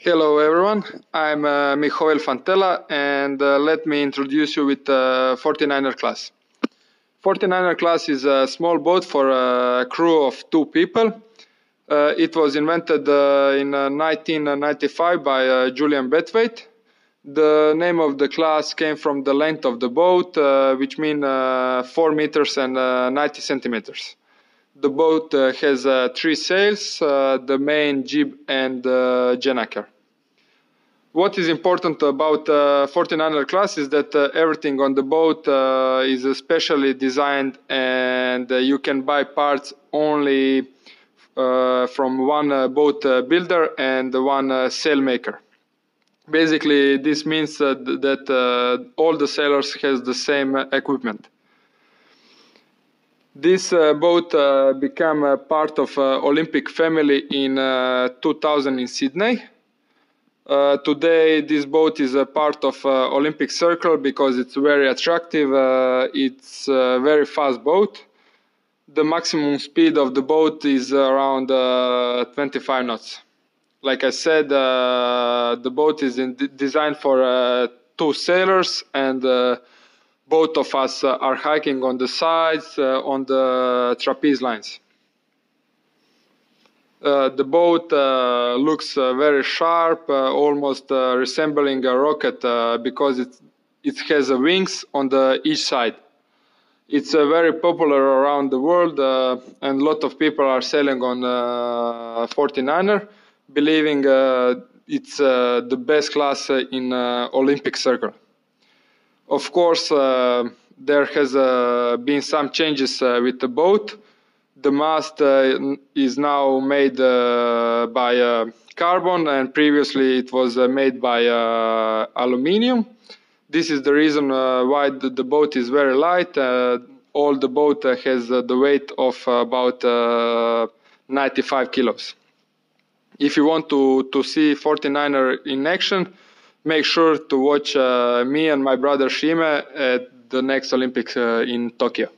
Hello everyone, I'm uh, Mihovil Fantela and uh, let me introduce you with the uh, 49er class. 49er class is a small boat for a crew of two people. Uh, it was invented uh, in 1995 uh, by Julian Bethwaite. The name of the class came from the length of the boat, which means 4 meters and 90 centimeters. The boat uh, has uh, three sails, uh, the main jib and uh, gennaker. What is important about uh, 49er class is that uh, everything on the boat uh, is specially designed and you can buy parts only from one boat builder and one sailmaker. Basically, this means that all the sailors has the same equipment. This uh, boat uh, became a part of uh, Olympic family in uh, 2000 in Sydney. Uh, today, this boat is a part of uh, Olympic Circle because it's very attractive. it's a very fast boat. The maximum speed of the boat is around 25 knots. Like I said, the boat is designed for two sailors and both of us uh, are hiking on the sides uh, on the trapeze lines. Uh, the boat uh, looks uh, very sharp, uh, almost resembling a rocket because it, it has wings on the each side. It's very popular around the world and a lot of people are sailing on 49er, believing it's the best class in Olympic circle. Of course, uh, there has uh, been some changes uh, with the boat. The mast uh, is now made uh, by uh, carbon and previously it was made by aluminium. This is the reason why the, the, boat is very light. all the boat has the weight of about 95 kilos. If you want to, to see 49er in action, make sure to watch uh, me and my brother Shime at the next Olympics uh, in Tokyo.